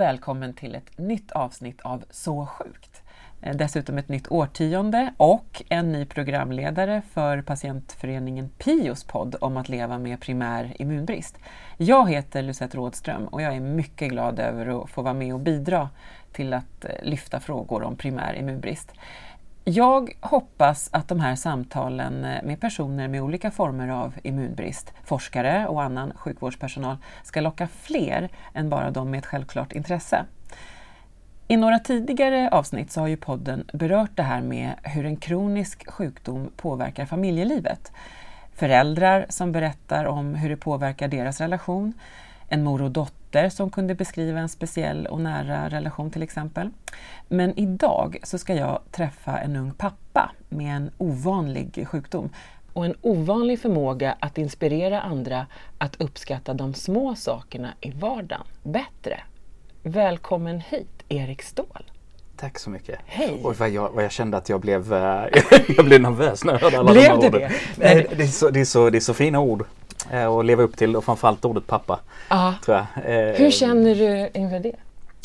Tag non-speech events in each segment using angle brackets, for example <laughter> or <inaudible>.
och välkommen till ett nytt avsnitt av Så sjukt. Eh, dessutom ett nytt årtionde och en ny programledare för patientföreningen Pios podd om att leva med primär immunbrist. Jag heter Lucette Rådström och jag är mycket glad över att få vara med och bidra till att eh, lyfta frågor om primär immunbrist. Jag hoppas att de här samtalen eh, med personer med olika former av immunbrist, forskare och annan sjukvårdspersonal, ska locka fler än bara de med ett självklart intresse. I några tidigare avsnitt så har ju podden berört det här med hur en kronisk sjukdom påverkar familjelivet. Föräldrar som berättar om hur det påverkar deras relation, en mor och dotter som kunde beskriva en speciell och nära relation till exempel. Men idag så ska jag träffa en ung pappa med en ovanlig sjukdom och en ovanlig förmåga att inspirera andra att uppskatta de små sakerna i vardagen bättre. Välkommen hit, Erik Ståhl. Tack så mycket. Hej! Och vad jag, vad jag kände att jag blev, eh, <laughs> jag blev nervös när jag hörde alla Blev de här orden. det? Nej, det, är så, det, är så, det är så fina ord eh, att leva upp till och framförallt ordet pappa. Tror jag. Eh, Hur känner du inför det?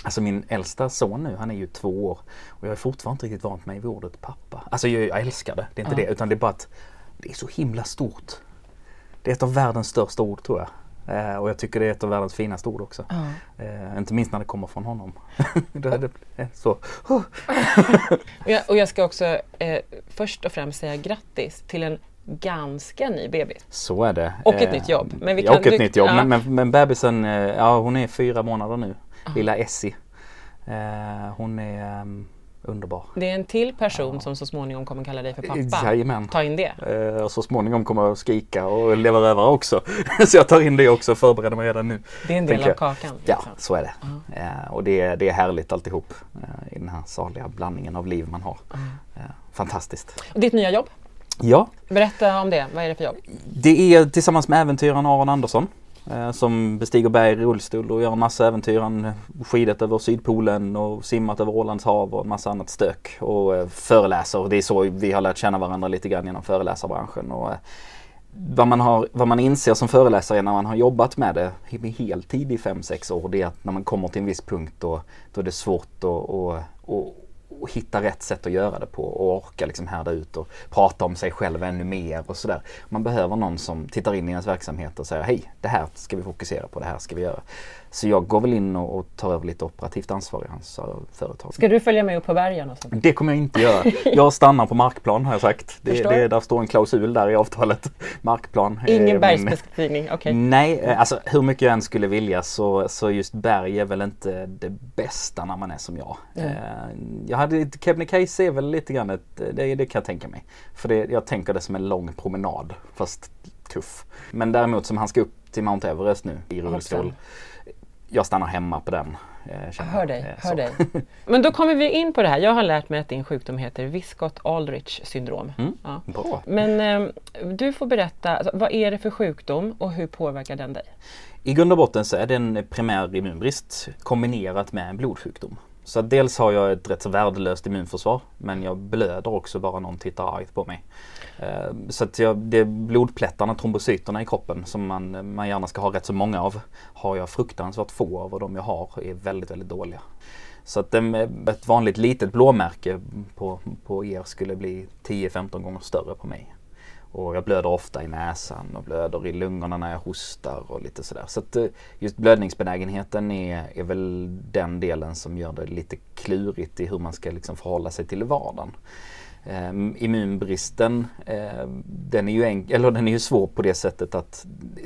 Alltså min äldsta son nu, han är ju två år och jag är fortfarande inte riktigt vant mig vid ordet pappa. Alltså jag, jag älskar det, det är inte Ja. det utan det är bara att det är så himla stort. Det är ett av världens största ord tror jag. Eh, och jag tycker det är ett av världens finaste ord också. Ja. Eh, inte minst när det kommer från honom. <laughs> det, är så. <laughs> Och jag, och jag ska också eh, först och främst säga grattis till en ganska ny bebis. Så är det. Och ett Eh, nytt jobb. Men vi ja, kan- och ett du- nytt jobb. ja. Men, men, men bebisen, eh, ja hon är fyra månader nu. Lilla Essie. Eh, hon är um, underbar. Det är en till person som så småningom kommer kalla dig för pappa. Jajamän. Ta in det. Eh, och så småningom kommer jag skrika och leverera också. <laughs> så jag tar in det också och förbereder mig redan nu. Det är en del av kakan. Ja, liksom. så är det. Eh, och det, är- det är härligt alltihop eh, i den här saliga blandningen av liv man har. Eh, fantastiskt. Och ditt nya jobb, Ja, berätta om det. Vad är det för jobb? Det är tillsammans med äventyraren Aron Andersson eh, som bestiger berg i rullstol och gör en massa äventyr. Han skidat över Sydpolen och simmat över Ålands hav och en massa annat stök och eh, föreläser. Det är så vi har lärt känna varandra lite grann genom föreläsarbranschen. Och, eh, vad, man har, vad man inser som föreläsare när man har jobbat med det med heltid i 5-6 år det är att när man kommer till en viss punkt då, då är det svårt att, och hitta rätt sätt att göra det på och orka liksom härda ut och prata om sig själv ännu mer och sådär. Man behöver någon som tittar in i ens verksamhet och säger hej, det här ska vi fokusera på, det här ska vi göra. Så jag går väl in och, och tar över lite operativt ansvar i hans eh, företag. Ska du följa med upp på bergen och sånt? Det kommer jag inte göra. Jag stannar på markplan har jag sagt. Det, det, där står en klausul där i avtalet. Markplan. är Ingen bergsbeskrivning, okej. Nej, eh, alltså hur mycket jag än skulle vilja så, så just berg är väl inte det bästa när man är som jag. Mm. Eh, Jag hade, Kebnekaise är väl lite grann ett, det, det kan jag tänka mig. För det, jag tänker det som en lång promenad fast tuff. Men däremot som han ska upp till Mount Everest nu i rullstol. Jag stannar hemma på den. eh, Hör dig, Eh, hör dig. <laughs> Men då kommer vi in på det här. Jag har lärt mig att din sjukdom heter Wiskott-Aldrich syndrom. Mm. Ja. Bra. Men eh, du får berätta, alltså, vad är det för sjukdom och hur påverkar den dig? I grund och botten så är det en primär immunbrist kombinerat med en blodsjukdom. Så dels har jag ett rätt så värdelöst immunförsvar men jag blöder också bara någon tittar argt på mig. Eh, så att jag, det är blodplättarna, trombocyterna i kroppen som man, man gärna ska ha rätt så många av har jag fruktansvärt få av och de jag har är väldigt, väldigt dåliga. Så att eh, ett vanligt litet blåmärke på, på er skulle bli 10-15 gånger större på mig. Och jag blöder ofta i näsan och blöder i lungorna när jag hostar och lite sådär. Så att eh, just blödningsbenägenheten är, är väl den delen som gör det lite klurigt i hur man ska liksom förhålla sig till vardagen. Um, immunbristen, eh, den, är ju enk- eller den är ju svår på det sättet att eh,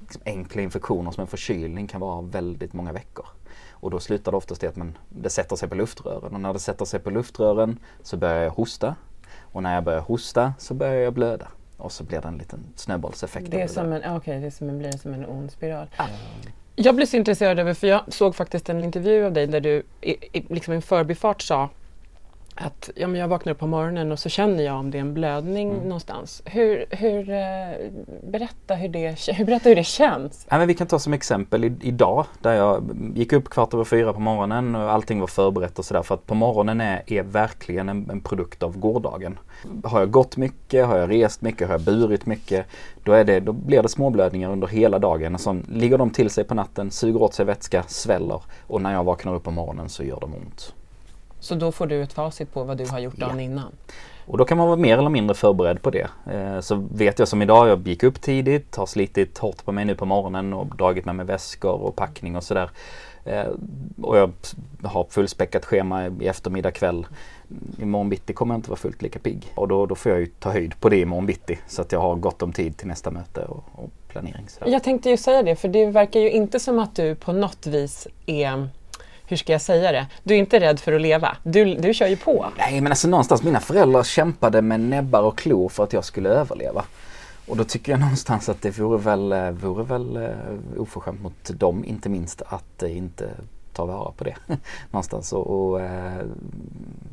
liksom enkla infektioner som en förkylning kan vara väldigt många veckor. Och då slutar det oftast i att man, det sätter sig på luftrören och när det sätter sig på luftrören så börjar jag hosta. Och när jag börjar hosta så börjar jag blöda. Och så blir det en liten snöbollseffekt. Det är som en, okej, det är som en, blir som en ond spiral. Jag blev så intresserad över, för jag såg faktiskt en intervju av dig där du i, i, liksom i en förbifart sa att ja, men jag vaknar upp på morgonen och så känner jag om det är en blödning Mm. någonstans. Hur, hur, eh, berätta, hur det, <laughs> hur, berätta hur det känns. Ja, men vi kan ta som exempel i, idag där jag gick upp kvart över fyra på morgonen och allting var förberett och sådär. För att på morgonen är, är verkligen en, en produkt av gårdagen. Har jag gått mycket, har jag rest mycket, har jag burit mycket. Då, är det, då blir det småblödningar under hela dagen. Så ligger de till sig på natten, suger åt sig vätska, sväller. Och när jag vaknar upp på morgonen så gör de ont. Så då får du ett facit på vad du har gjort Ja. dagen innan. Och då kan man vara mer eller mindre förberedd på det. Eh, så vet jag som idag, jag gick upp tidigt, har slitit hårt på mig nu på morgonen och dragit med mig väskor och packning och sådär. Eh, och jag har fullspäckat schema i eftermiddag kväll. Imorgon bitti kommer jag inte vara fullt lika pigg. Och då, då får jag ju ta höjd på det imorgon bitti. Så att jag har gott om tid till nästa möte och, och planering. Sådär. Jag tänkte ju säga det, för det verkar ju inte som att du på något vis är, hur ska jag säga det, du är inte rädd för att leva. Du, du kör ju på. Nej men alltså någonstans, mina föräldrar kämpade med näbbar och klor för att jag skulle överleva. Och då tycker jag <laughs> någonstans att det vore väl, eh, vore väl eh, oförskämt mot dem inte minst att eh, inte ta vara på det. <laughs> någonstans och, och eh,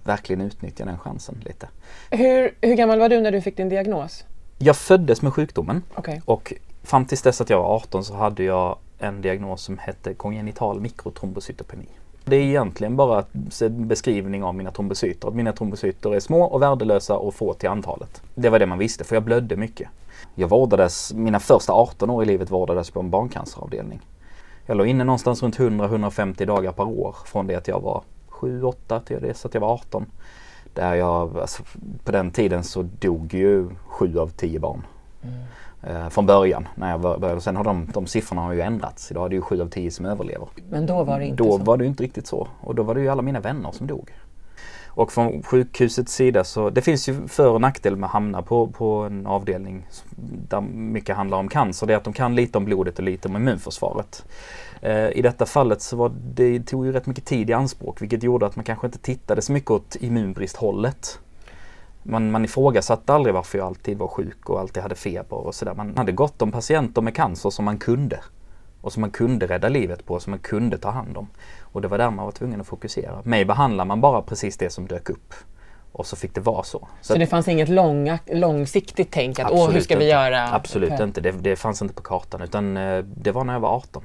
verkligen utnyttja den chansen lite. Hur, hur gammal var du när du fick din diagnos? Jag föddes med sjukdomen Okej. och fram tills dess att jag var 18 så hade jag en diagnos som hette kongenital mikrotrombocytopeni. Det är egentligen bara en beskrivning av mina trombocyter. Att mina trombocyter är små och värdelösa och få till antalet. Det var det man visste för jag blödde mycket. Jag vårdades, mina första 18 år i livet vårdades på en barncanceravdelning. Jag låg inne någonstans runt 100-150 dagar per år från det att jag var 7-8 till dess att jag var 18. Där jag, alltså, på den tiden så dog ju 7 av 10 barn. Mm från början när jag bör- började. Sen har de, de siffrorna har ju ändrats. Idag är det ju 7 av 10 som överlever. Men då var det inte Då så. var det inte riktigt så. Och då var det ju alla mina vänner som dog. Och från sjukhusets sida så, det finns ju för och nackdel med att hamna på, på en avdelning där mycket handlar om cancer. Det är att de kan lite om blodet och lite om immunförsvaret. Eh, I detta fallet så var det tog ju rätt mycket tid i anspråk vilket gjorde att man kanske inte tittade så mycket åt immunbristhållet. Man, man ifrågasatte aldrig varför jag alltid var sjuk och alltid hade feber och sådär. Man hade gott om patienter med cancer som man kunde. Och som man kunde rädda livet på, som man kunde ta hand om. Och det var där man var tvungen att fokusera. Mig behandlar man bara precis det som dök upp. Och så fick det vara så. Så att- det fanns inget långa, långsiktigt tänk att åh, hur ska vi inte. göra? Absolut Okej. inte. Det, det fanns inte på kartan. Utan eh, det var när jag var 18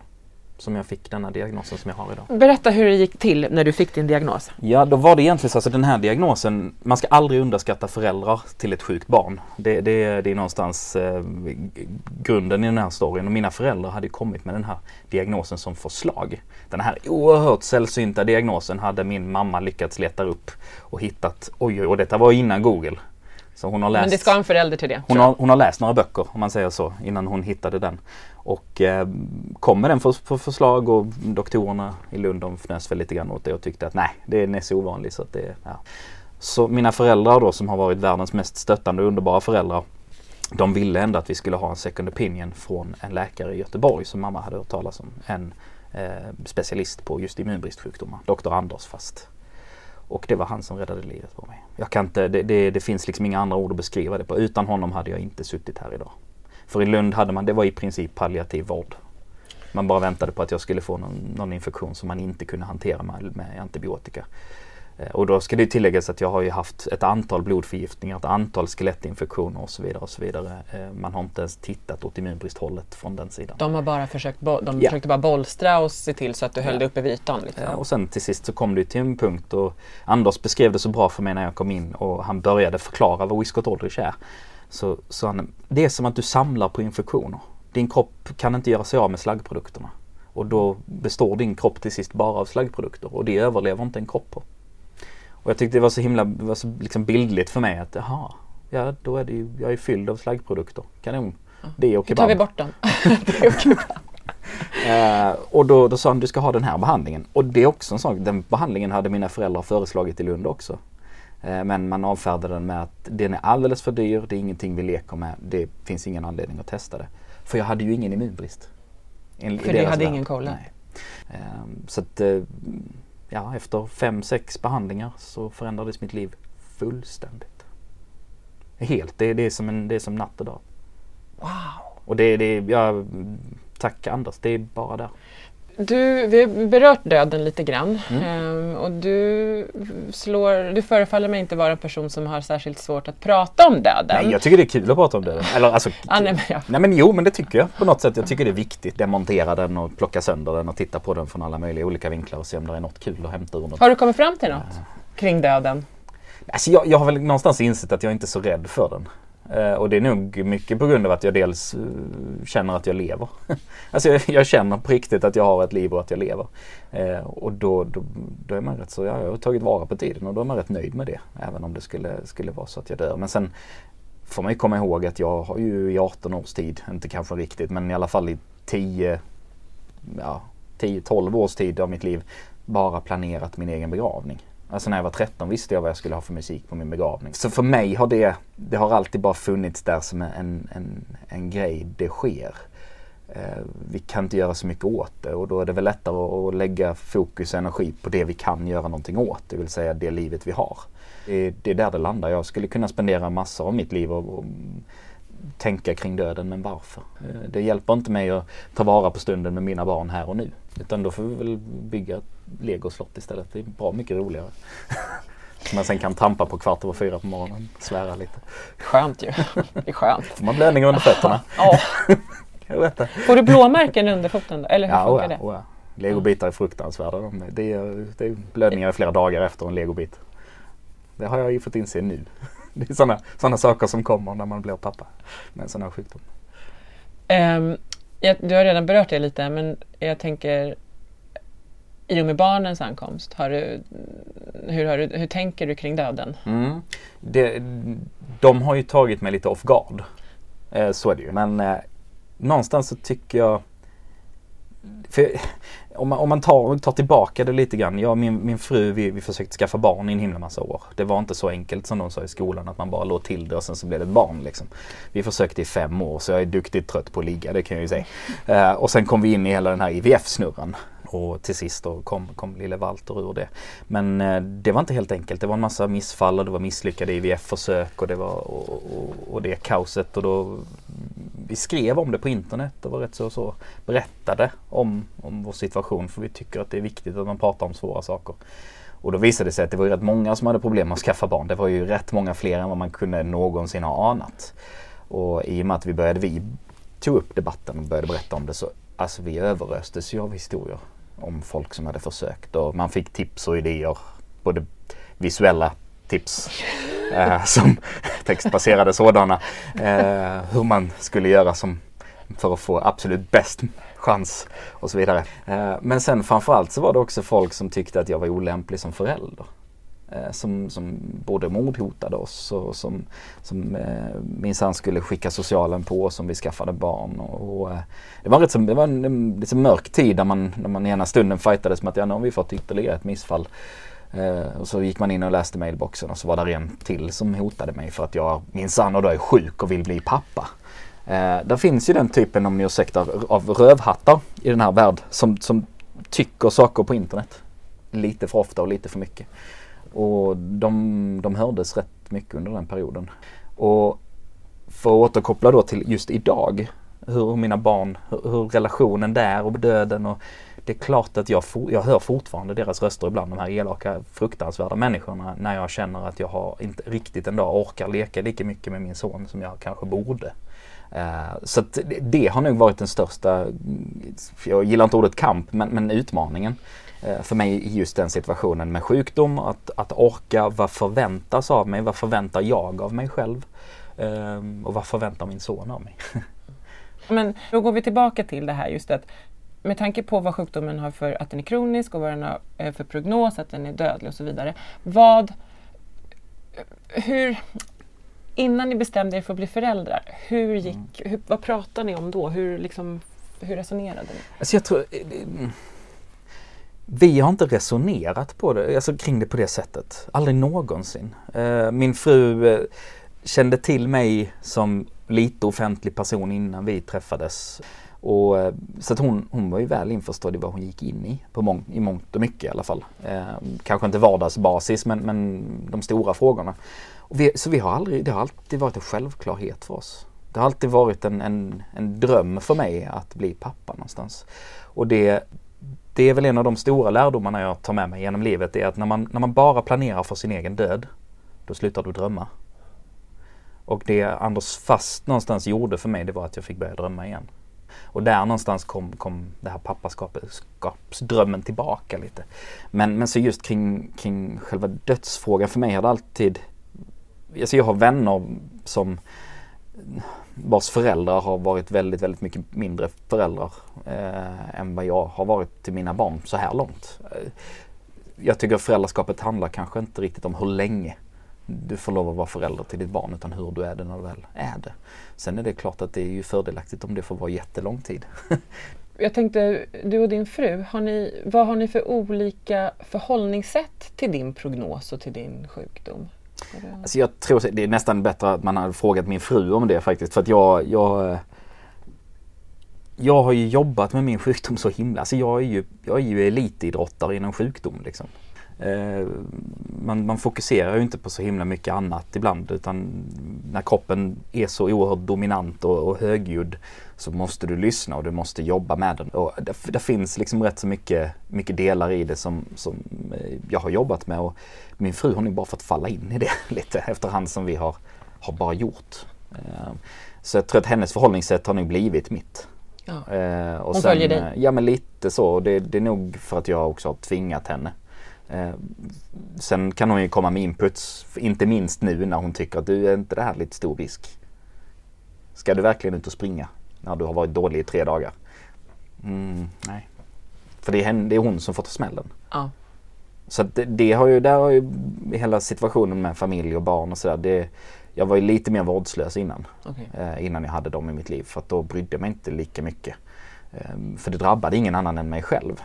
som jag fick denna diagnosen som jag har idag. Berätta hur det gick till när du fick din diagnos. Ja, då var det egentligen så, alltså den här diagnosen, man ska aldrig underskatta föräldrar till ett sjukt barn. Det, det, det är någonstans eh, grunden i den här storyn och mina föräldrar hade kommit med den här diagnosen som förslag. Den här oerhört sällsynta diagnosen hade min mamma lyckats leta upp och hittat, oj oj, och detta var innan Google. Så hon har läst Men det ska en förälder till det. hon har, hon har läst några böcker om man säger så innan hon hittade den. Och eh, kom med den för, för förslag och doktorerna i Lund de fnös väl lite grann åt det och tyckte att nej, den är så ovanlig så att det, ja. Så mina föräldrar då som har varit världens mest stöttande och underbara föräldrar. De ville ändå att vi skulle ha en second opinion från en läkare i Göteborg som mamma hade hört talas om. En eh, specialist på just immunbristsjukdomar, doktor Anders fast. Och det var han som räddade livet på mig. Jag kan inte, det, det, det finns liksom inga andra ord att beskriva det på. Utan honom hade jag inte suttit här idag. För i Lund hade man, det var i princip palliativ vård. Man bara väntade på att jag skulle få någon, någon infektion som man inte kunde hantera med, med antibiotika. Eh, Och då ska det tilläggas att jag har ju haft ett antal blodförgiftningar, ett antal skelettinfektioner och så vidare. och så vidare. Eh, Man har inte ens tittat åt immunbristhållet från den sidan. De har bara försökt, bo- de Ja. försökte bara bolstra och se till så att du höll Ja. det uppe vid ytan. Liksom. Eh, Och sen till sist så kom det till en punkt och Anders beskrev det så bra för mig när jag kom in och han började förklara vad Whiskot Aldrich är. Så, så han, det är som att du samlar på infektioner. Din kropp kan inte göra sig av med slaggprodukterna. Och då består din kropp till sist bara av slaggprodukter och det överlever inte en kropp på. Och jag tyckte det var så himla var så liksom bildligt för mig att jaha, ja då är det ju, jag är fylld av slaggprodukter. Kanon. Det och Hur tar vi kebab. bort dem? <laughs> Det är okej. Eh, och då, då sa han du ska ha den här behandlingen. Och det är också en sak, den behandlingen hade mina föräldrar föreslagit i Lund också. Eh, men man avfärdade den med att den är alldeles för dyr, det är ingenting vi leker med, det finns ingen anledning att testa det. För jag hade ju ingen immunbrist. För det hade värld. ingen? Nej. Eh, så att, eh, ja efter fem, sex behandlingar så förändrades mitt liv fullständigt. Helt, det, det, är, som en, det är som natt och dag. Wow! Och det, det, ja, tack Anders, det är bara där. Du, vi har berört döden lite grann Mm. ehm, och du, slår, du förefaller mig inte vara en person som har särskilt svårt att prata om döden. Nej, jag tycker det är kul att prata om det. Eller alltså, Ah, nej, men ja. Nej men jo men det tycker jag på något sätt. Jag tycker det är viktigt. Demontera den och plocka sönder den och titta på den från alla möjliga olika vinklar och se om det är något kul att hämta ur något. Har du kommit fram till något kring döden? Alltså jag, jag har väl någonstans insett att jag inte är så rädd för den. Eh, och det är nog mycket på grund av att jag dels eh, känner att jag lever. <laughs> alltså jag, jag känner på riktigt att jag har ett liv och att jag lever. Eh, och då, då, då är man rätt så, ja, jag har tagit vara på tiden och då är man rätt nöjd med det. Även om det skulle, skulle vara så att jag dör. Men sen får man ju komma ihåg att jag har ju i 18 års tid, inte kanske riktigt men i alla fall i 10, ja, 10-12 års tid av mitt liv bara planerat min egen begravning. Alltså när jag var 13 visste jag vad jag skulle ha för musik på min begravning. Så för mig har det, det har alltid bara funnits där som en, en, en grej, det sker. Eh, vi kan inte göra så mycket åt det och då är det väl lättare att, lägga fokus och energi på det vi kan göra någonting åt, det vill säga det livet vi har. Det, det är där det landar. Jag skulle kunna spendera massor av mitt liv och, och tänka kring döden, men varför? Eh, det hjälper inte mig att ta vara på stunden med mina barn här och nu. Utan då får vi väl bygga ett legoslott istället. Det är bra mycket roligare. <laughs> Man sen kan trampa på kvart över fyra på morgonen. Svära lite. Skönt ju. Det är skönt. Får man blödningar under fötterna. <laughs> Ja. <laughs> Jag vet det. Får du blåmärken under foten då? Eller hur Ja, funkar oja, det? oja. Legobitar är fruktansvärda. De- Det är, det är blödningar i flera dagar efter en legobit. Det har jag ju fått inse nu. Det är sådana såna saker som kommer när man blir pappa med en sån här sjukdom. Ehm, jag, du har redan berört det lite men jag tänker i och med barnens ankomst, har du, hur, har du, hur tänker du kring döden? Mm. Det, de har ju tagit mig lite off guard. Eh, så är det ju. Men eh, någonstans så tycker jag för, om, man, om man tar, tar tillbaka det lite grann. Jag och min, min fru vi, vi försökte skaffa barn i en himla massa år. Det var inte så enkelt som de sa i skolan att man bara låg till det och sen så blev det ett barn. Liksom. Vi försökte i fem år så jag är duktigt trött på att ligga, det kan jag ju säga. Eh, och sen kom vi in i hela den här IVF-snurran. Och till sist då kom, kom lille Walter ur det. Men eh, det var inte helt enkelt. Det var en massa missfall och det var misslyckade IVF-försök och det var och, och, och det kaoset. Och då, vi skrev om det på internet och var rätt så, så berättade om, om vår situation för vi tycker att det är viktigt att man pratar om svåra saker. Och då visade det sig att det var rätt många som hade problem med att skaffa barn. Det var ju rätt många fler än vad man kunde någonsin ha anat. Och i och med att vi började, vi tog upp debatten och började berätta om det så alltså vi överöstes ju av historier om folk som hade försökt och man fick tips och idéer. Både visuella tips <laughs> eh, som textbaserade sådana. Eh, hur man skulle göra som för att få absolut bäst chans och så vidare. Eh, men sen framförallt så var det också folk som tyckte att jag var olämplig som förälder. Eh, som, som både mordhotade oss och som, som eh, minsann skulle skicka socialen på oss om vi skaffade barn. Och, och, eh, det var, rätt det var en, en lite mörk tid där man, när man ena stunden fightades med att ja, nu har vi fått ytterligare ett missfall. Eh, och så gick man in och läste mailboxen och så var det en till som hotade mig för att jag minsann och då är sjuk och vill bli pappa. Eh, där finns ju den typen, om ni ursäktar, av rövhattar i den här världen. som, som tycker saker på internet. Lite för ofta och lite för mycket. Och de, de hördes rätt mycket under den perioden. Och för att återkoppla då till just idag, hur mina barn, hur, hur relationen där och döden och det är klart att jag, for, jag hör fortfarande deras röster ibland, de här elaka fruktansvärda människorna när jag känner att jag har inte riktigt en dag orkar leka lika mycket med min son som jag kanske borde. Uh, så att det, det har nog varit den största, jag gillar inte ordet kamp, men, men utmaningen för mig i just den situationen med sjukdom. Att, att orka, vad förväntas av mig? Vad förväntar jag av mig själv? Uh, och vad förväntar min son av mig? <laughs> Men då går vi tillbaka till det här just att med tanke på vad sjukdomen har för att den är kronisk och vad den har eh, för prognos, att den är dödlig och så vidare. Vad, hur, innan ni bestämde er för att bli föräldrar, hur gick, hur, vad pratade ni om då? Hur, liksom, hur resonerade ni? Alltså jag tror, vi har inte resonerat på det, alltså kring det på det sättet. Aldrig någonsin. Eh, Min fru eh, kände till mig som lite offentlig person innan vi träffades. Och, eh, så att hon, hon var ju väl införstådd i vad hon gick in i, på mång, i mångt och mycket i alla fall. Eh, kanske inte vardagsbasis men, men de stora frågorna. Och vi, så vi har aldrig, det har alltid varit en självklarhet för oss. Det har alltid varit en, en, en dröm för mig att bli pappa någonstans. Och det, det är väl en av de stora lärdomarna jag tar med mig genom livet. Det är att när man, när man bara planerar för sin egen död, då slutar du drömma. Och det Anders Fast någonstans gjorde för mig, det var att jag fick börja drömma igen. Och där någonstans kom, kom det här pappaskapsdrömmen tillbaka lite. Men, men så just kring, kring själva dödsfrågan för mig har det alltid... Alltså jag har vänner som vars föräldrar har varit väldigt, väldigt mycket mindre föräldrar eh, än vad jag har varit till mina barn så här långt. Eh, jag tycker föräldraskapet handlar kanske inte riktigt om hur länge du får lov att vara förälder till ditt barn utan hur du är det när du väl är det. Sen är det klart att det är ju fördelaktigt om det får vara jättelång tid. <laughs> Jag tänkte, du och din fru, har ni, vad har ni för olika förhållningssätt till din prognos och till din sjukdom? Alltså jag tror det är nästan bättre att man hade frågat min fru om det faktiskt. För att jag, jag, jag har ju jobbat med min sjukdom så himla. Alltså jag är ju, jag är ju elitidrottare inom sjukdom. Liksom. Eh, man, man, fokuserar ju inte på så himla mycket annat ibland utan när kroppen är så oerhört dominant och, och högljudd så måste du lyssna och du måste jobba med den. Och det, det, finns liksom rätt så mycket, mycket delar i det som, som eh, jag har jobbat med och min fru har nog bara fått falla in i det <laughs> lite efterhand som vi har, har bara gjort. Eh, så jag tror att hennes förhållningssätt har nog blivit mitt. Ja. och Hon sen, följer dig? Ja men lite så. Det, det är nog för att jag också har tvingat henne. Eh, sen kan hon ju komma med inputs, inte minst nu när hon tycker att du är inte det här lite stor risk? Ska du verkligen ut och springa när du har varit dålig i tre dagar? Mm, nej. För det är, henne, det är hon som får ta smällen. Ja. Så det, det, har ju, där har ju hela situationen med familj och barn och sådär. Jag var ju lite mer vårdslös innan. Okay. Eh, innan jag hade dem i mitt liv. För att då brydde jag mig inte lika mycket. Eh, för det drabbade ingen annan än mig själv.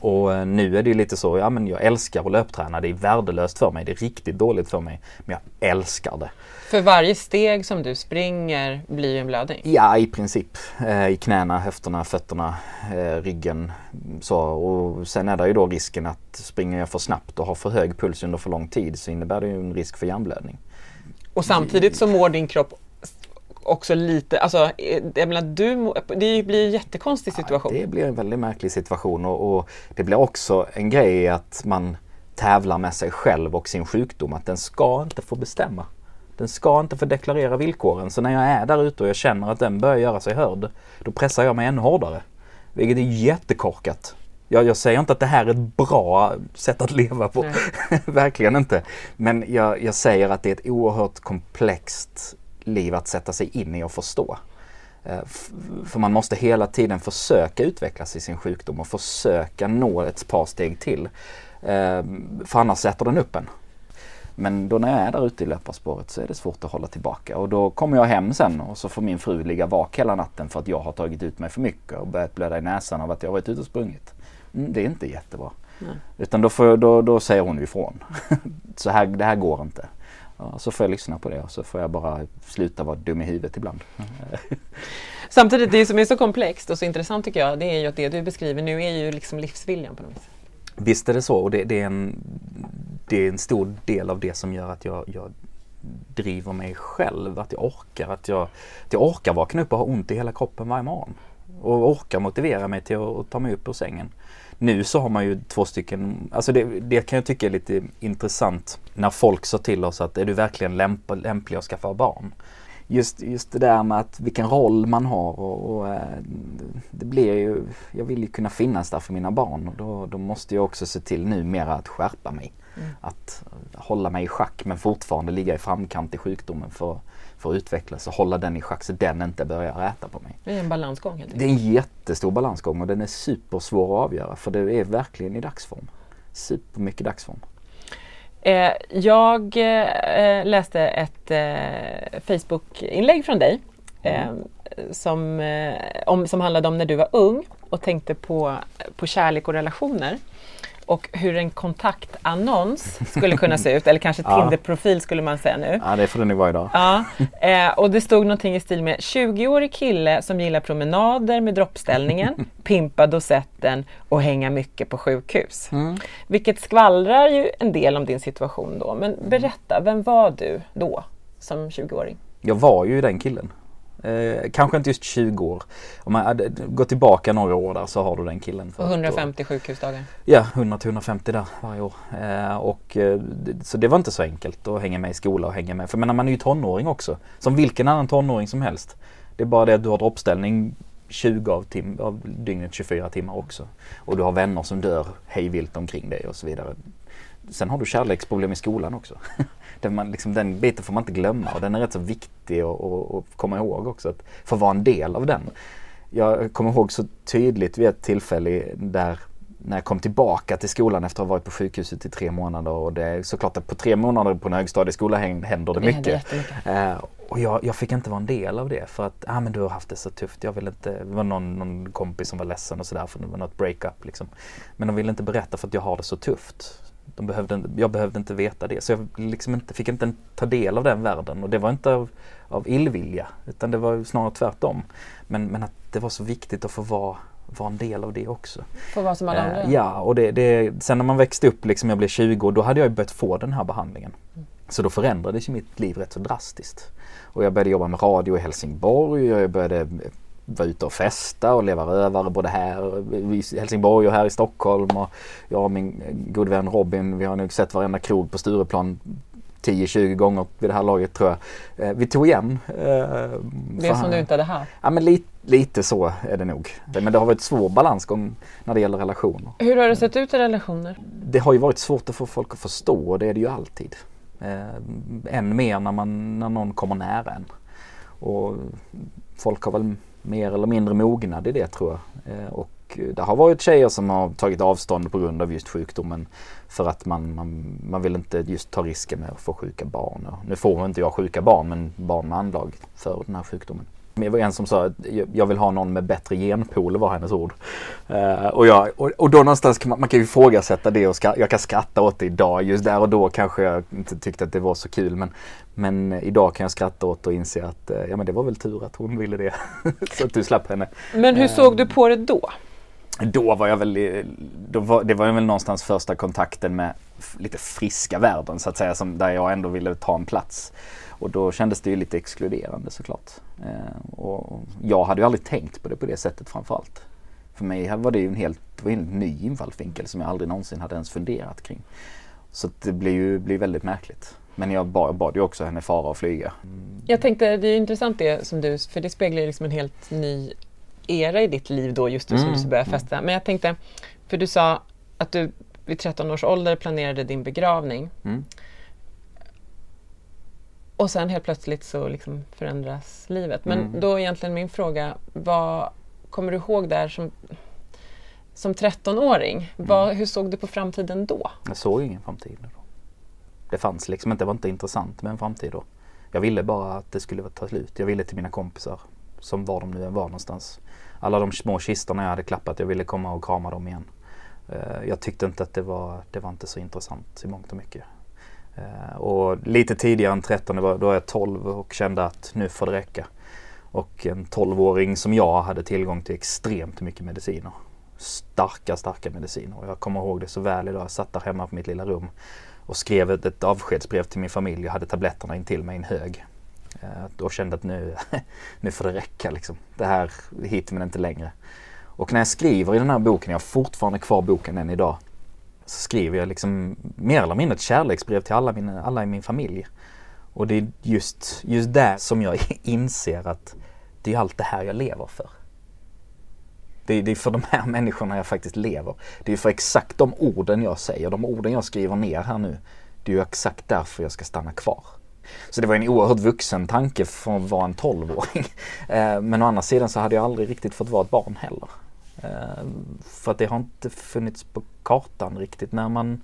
Och eh, nu är det lite så, ja men jag älskar att löpträna. Det är värdelöst för mig. Det är riktigt dåligt för mig. Men jag älskar det. För varje steg som du springer blir en blödning? Ja, i princip. Eh, I knäna, höfterna, fötterna, eh, ryggen. Så. Och sen är det ju då risken att springer jag för snabbt och har för hög puls under för lång tid så innebär det ju en risk för hjärnblödning. Och samtidigt så mår din kropp också lite, alltså jag menar, du, det blir en jättekonstig situation. Ja, det blir en väldigt märklig situation och, och, det blir också en grej att man tävlar med sig själv och sin sjukdom, att den ska inte få bestämma. Den ska inte få deklarera villkoren. Så när jag är där ute och jag känner att den börjar göra sig hörd, då pressar jag mig ännu hårdare. Vilket är jättekorkat. Jag, jag säger inte att det här är ett bra sätt att leva på. <laughs> Verkligen inte. Men jag, jag säger att det är ett oerhört komplext liv att sätta sig in i och förstå. Eh, för man måste hela tiden försöka utvecklas i sin sjukdom och försöka nå ett par steg till. Eh, för annars sätter den upp en. Men då när jag är där ute i löparspåret så är det svårt att hålla tillbaka och då kommer jag hem sen och så får min fru ligga vak hela natten för att jag har tagit ut mig för mycket och börjat blöda i näsan av att jag varit ute och sprungit. Mm, det är inte jättebra. Nej. Utan då, får, då, då säger hon ifrån. <laughs> så här, det här går inte. Ja, så får jag lyssna på det och så får jag bara sluta vara dum i huvudet ibland. <laughs> Samtidigt, det som är så komplext och så intressant tycker jag, det är ju att det du beskriver nu är ju liksom livsviljan på något vis. Visst är det så och det, det är, en, det är en stor del av det som gör att jag, jag driver mig själv, att jag orkar, att jag, att jag orkar vakna upp och ha ont i hela kroppen varje morgon. Och orkar motivera mig till att, att ta mig upp ur sängen. Nu så har man ju två stycken, alltså det, det kan jag tycka är lite intressant när folk sa till oss att är du verkligen lämp lämplig att skaffa barn? Just, just det där med att vilken roll man har och, och eh, det blir ju, jag vill ju kunna finnas där för mina barn och då, då måste jag också se till numera att skärpa mig. Mm. Att hålla mig i schack men fortfarande ligga i framkant i sjukdomen för för att utvecklas och hålla den i schack så den inte börjar äta på mig. Det är en balansgång helt Det är en jättestor balansgång och den är supersvår att avgöra för det är verkligen i dagsform. Supermycket dagsform. Eh, jag eh, läste ett eh, Facebook-inlägg från dig mm. som, om, som handlade om när du var ung och tänkte på, på kärlek och relationer och hur en kontaktannons skulle kunna se ut, eller kanske <laughs> Tinder-profil skulle man säga nu. Ja, det får det nog vara idag. Ja, eh, och det stod någonting i stil med 20-årig kille som gillar promenader med droppställningen, <laughs> pimpa dosetten och hänga mycket på sjukhus. Mm. Vilket skvallrar ju en del om din situation då. Men berätta, vem var du då som 20-åring? Jag var ju den killen. Eh, kanske inte just 20 år. Om man gått tillbaka några år där så har du den killen. Och 150 sjukhusdagar? Ja, 100-150 där varje år. Eh, och, eh, så det var inte så enkelt att hänga med i skola och hänga med. För menar, man är ju tonåring också. Som vilken annan tonåring som helst. Det är bara det att du har droppställning 20 av, tim- av dygnet 24 timmar också. Och du har vänner som dör hejvilt omkring dig och så vidare. Sen har du kärleksproblem i skolan också. <laughs> den, man, liksom, den biten får man inte glömma och den är rätt så viktig att, komma ihåg också. Att få vara en del av den. Jag kommer ihåg så tydligt vid ett tillfälle där när jag kom tillbaka till skolan efter att ha varit på sjukhuset i tre månader och det är såklart att på tre månader på en högstadieskola händer det, Det händer mycket. Eh, och jag, jag fick inte vara en del av det för att ah, men du har haft det så tufft. Jag vill inte, det var någon, någon kompis som var ledsen och sådär för det var något breakup liksom. Men de ville inte berätta för att jag har det så tufft. De behövde, jag behövde inte veta det så jag liksom inte, fick inte ta del av den världen och det var inte av, av illvilja utan det var snarare tvärtom. Men, men att det var så viktigt att få vara vara en del av det också. Få vara som alla andra? Eh, ja, och det, det, sen när man växte upp, liksom jag blev 20, då hade jag börjat få den här behandlingen. Mm. Så då förändrades ju mitt liv rätt så drastiskt. Och jag började jobba med radio i Helsingborg, jag började vara ute och festa och leva rövare både här i Helsingborg och här i Stockholm. Och jag och min god vän Robin, vi har nog sett varenda krog på Stureplan 10-20 gånger vid det här laget tror jag. Eh, vi tog igen. Eh, det som du inte hade haft? Ja men lite, lite så är det nog. Men det har varit svår balansgång när det gäller relationer. Hur har det sett ut i relationer? Det har ju varit svårt att få folk att förstå och det är det ju alltid. Eh, än mer när, man, när någon kommer nära en. Och folk har väl mer eller mindre mognad i det tror jag. Eh, och eh, det har varit tjejer som har tagit avstånd på grund av just sjukdomen. För att man, man, man vill inte just ta risken med att få sjuka barn. Och nu får inte jag sjuka barn men barn med anlag för den här sjukdomen. Det var en som sa att jag vill ha någon med bättre genpool var hennes ord. Uh, och, jag, och, och, då någonstans kan man, man kan ju ifrågasätta det och ska, jag kan skratta åt det idag. Just där och då kanske jag inte tyckte att det var så kul men, men idag kan jag skratta åt och inse att uh, ja, men det var väl tur att hon ville det. <laughs> så att du slapp henne. Men hur uh, såg du på det då? Då var jag väl, då var, det var väl någonstans första kontakten med lite friska världen så att säga, som, där jag ändå ville ta en plats. Och då kändes det ju lite exkluderande såklart. Eh, och jag hade ju aldrig tänkt på det på det sättet framförallt. För mig var det ju en helt, en helt ny infallsvinkel som jag aldrig någonsin hade ens funderat kring. Så det blir ju blir väldigt märkligt. Men jag bad, bad ju också henne fara och flyga. Mm. Jag tänkte, det är intressant det som du, för det speglar ju liksom en helt ny era i ditt liv då just nu som du börjar festa. Men jag tänkte, för du sa att du vid 13 års ålder planerade din begravning. Mm. Och sen helt plötsligt så liksom förändras livet. Men Mm. då egentligen min fråga, vad kommer du ihåg där som, som 13-åring? Vad, hur såg du på framtiden då? Jag såg ingen framtid då. Det fanns liksom inte, det var inte intressant med en framtid då. Jag ville bara att det skulle ta slut. Jag ville till mina kompisar, som var de nu än var någonstans. Alla de små kistorna jag hade klappat, jag ville komma och krama dem igen. Eh, Jag tyckte inte att det var, det var inte så intressant i mångt och mycket. Eh, och lite tidigare än 13, då var jag 12 och kände att nu får det räcka. Och en 12-åring som jag hade tillgång till extremt mycket mediciner. Starka, starka mediciner. Och jag kommer ihåg det så väl idag. Jag satt där hemma på mitt lilla rum och skrev ett, ett avskedsbrev till min familj. Jag hade tabletterna in till mig i en hög. Eh, och kände att nu, <laughs> nu får det räcka liksom. Det här hit men inte längre. Och när jag skriver i den här boken, jag har fortfarande kvar boken än idag. Så skriver jag liksom mer eller mindre ett kärleksbrev till alla, mina, alla i min familj. Och det är just, just där som jag <laughs> inser att det är allt det här jag lever för. Det är, det är för de här <laughs> människorna jag faktiskt lever. Det är för exakt de orden jag säger, de orden jag skriver ner här nu. Det är ju exakt därför jag ska stanna kvar. Så det var en oerhört vuxen tanke för att vara en tolvåring. <laughs> Eh, men å andra sidan så hade jag aldrig riktigt fått vara ett barn heller. Eh, För att det har inte funnits på kartan riktigt när man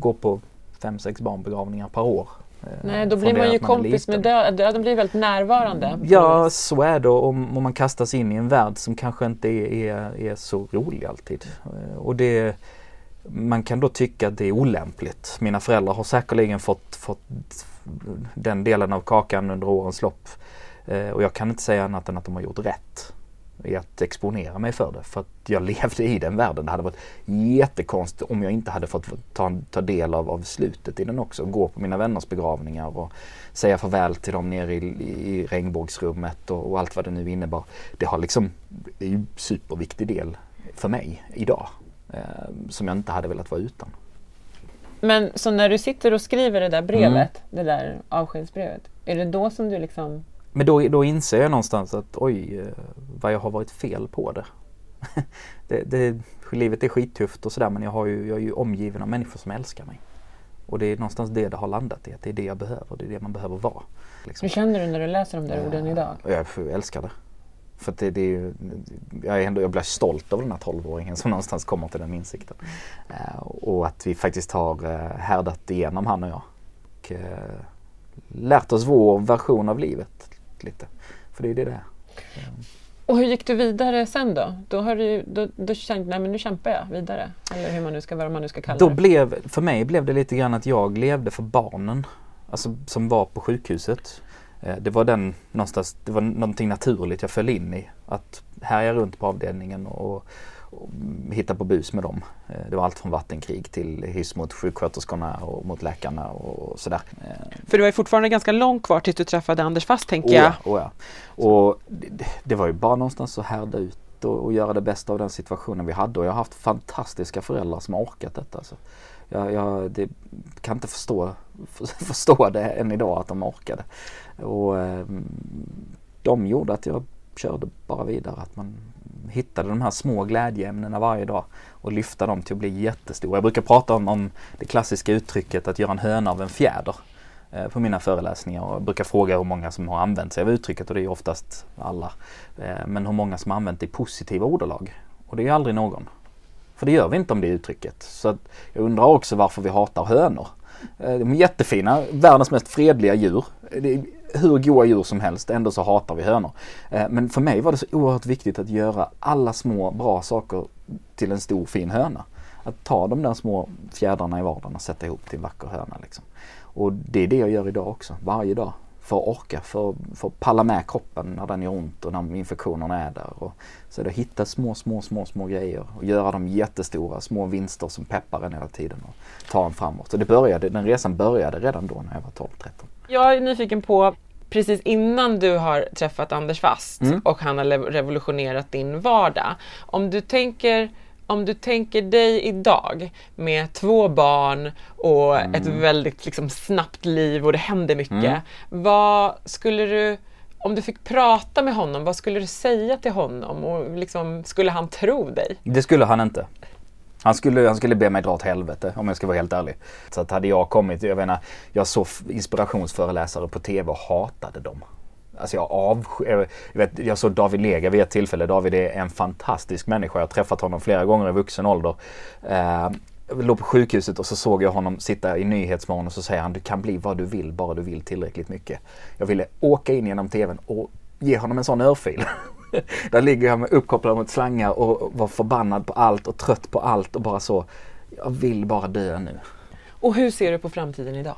går på fem sex barnbegravningar per år. Eh, Nej, då blir man ju är kompis med liten. död. Döden blir väldigt närvarande. Ja, så är det om, om man kastas in i en värld som kanske inte är, är, är så rolig alltid. Eh, Och det, man kan då tycka att det är olämpligt. Mina föräldrar har säkerligen fått, fått den delen av kakan under årens lopp. Och jag kan inte säga annat än att de har gjort rätt. I att exponera mig för det. För att jag levde i den världen. Det hade varit jättekonstigt om jag inte hade fått ta, ta del av, av slutet i den också. Gå på mina vänners begravningar och säga farväl till dem nere i, i regnbågsrummet och, och, allt vad det nu innebar. Det har liksom, det är ju en superviktig del för mig idag. Eh, som jag inte hade velat vara utan. Men så när du sitter och skriver det där brevet, mm. det där avskedsbrevet, är det då som du liksom men då, då inser jag någonstans att oj, eh, vad jag har varit fel på det. <laughs> det, det livet är skittufft och sådär men jag, har ju, jag är ju omgiven av människor som älskar mig. Och det är någonstans det det har landat i, att det är det jag behöver, det är det man behöver vara. Liksom. Hur känner du när du läser de där orden idag? Jag älskar det. För det, det är ju, jag, är ändå, jag blir stolt av den här 12-åringen som någonstans kommer till den insikten. Uh, och att vi faktiskt har härdat igenom han och jag. Och, uh, lärt oss vår version av livet lite. För det är det det är. Och hur gick du vidare sen då? Då, har du, då, då kände nej men nu kämpar jag vidare. Eller hur man nu ska, vad man nu ska kalla då det. Blev, för mig blev det lite grann att jag levde för barnen. Alltså som var på sjukhuset. Eh, det var den någonstans, det var någonting naturligt jag föll in i. Att härja runt på avdelningen och, hitta på bus med dem. Eh, det var allt från vattenkrig till hyss mot sjuksköterskorna och mot läkarna och sådär. Eh, För det var ju fortfarande ganska långt kvar tills du träffade Anders Fast tänker oh jag. Oh ja. Och det, det, var ju bara någonstans att härda ut och, och, göra det bästa av den situationen vi hade och jag har haft fantastiska föräldrar som har orkat detta. Så jag, jag det, kan inte förstå, <laughs> förstå det än idag att de orkade. Och, eh, de gjorde att jag körde bara vidare. Att man hittade de här små glädjeämnena varje dag och lyfta dem till att bli jättestora. Jag brukar prata om, om det klassiska uttrycket att göra en höna av en fjäder eh, på mina föreläsningar och jag brukar fråga hur många som har använt sig av uttrycket och det är oftast alla. Eh, men hur många som har använt det i positiva ordalag. Och det är aldrig någon. För det gör vi inte om det uttrycket. Så jag undrar också varför vi hatar hönor. Eh, de är jättefina, världens mest fredliga djur hur goda djur som helst, ändå så hatar vi hönor. Eh, men för mig var det så oerhört viktigt att göra alla små bra saker till en stor fin höna. Att ta de där små fjädrarna i vardagen och sätta ihop till en vacker höna. Liksom. Och det är det jag gör idag också, varje dag. För att orka, för, för att palla med kroppen när den gör ont och när infektionerna är där. Och så är det att hitta små, små, små, små grejer och göra dem jättestora, små vinster som peppar en hela tiden och ta en framåt. Så det började, den resan började redan då när jag var 12-13. Jag är nyfiken på precis innan du har träffat Anders Fast mm. och han har revolutionerat din vardag. Om du tänker om du tänker dig idag med två barn och mm. ett väldigt liksom, snabbt liv och det händer mycket. Mm. Vad skulle du, om du fick prata med honom, vad skulle du säga till honom? Och liksom, skulle han tro dig? Det skulle han inte. Han skulle, han skulle be mig dra åt helvete om jag ska vara helt ärlig. Så att hade jag kommit, jag menar, jag såg inspirationsföreläsare på TV och hatade dem. Alltså jag avsky, jag, vet, jag såg David Lega vid ett tillfälle. David är en fantastisk människa. Jag har träffat honom flera gånger i vuxen ålder. Eh, jag låg på sjukhuset och så såg jag honom sitta i Nyhetsmorgon och så säger han du kan bli vad du vill bara du vill tillräckligt mycket. Jag ville åka in genom TVn och ge honom en sån örfil. <laughs> <laughs> Där ligger jag med uppkopplad mot slangar och var förbannad på allt och trött på allt och bara så. Jag vill bara dö nu. Och hur ser du på framtiden idag?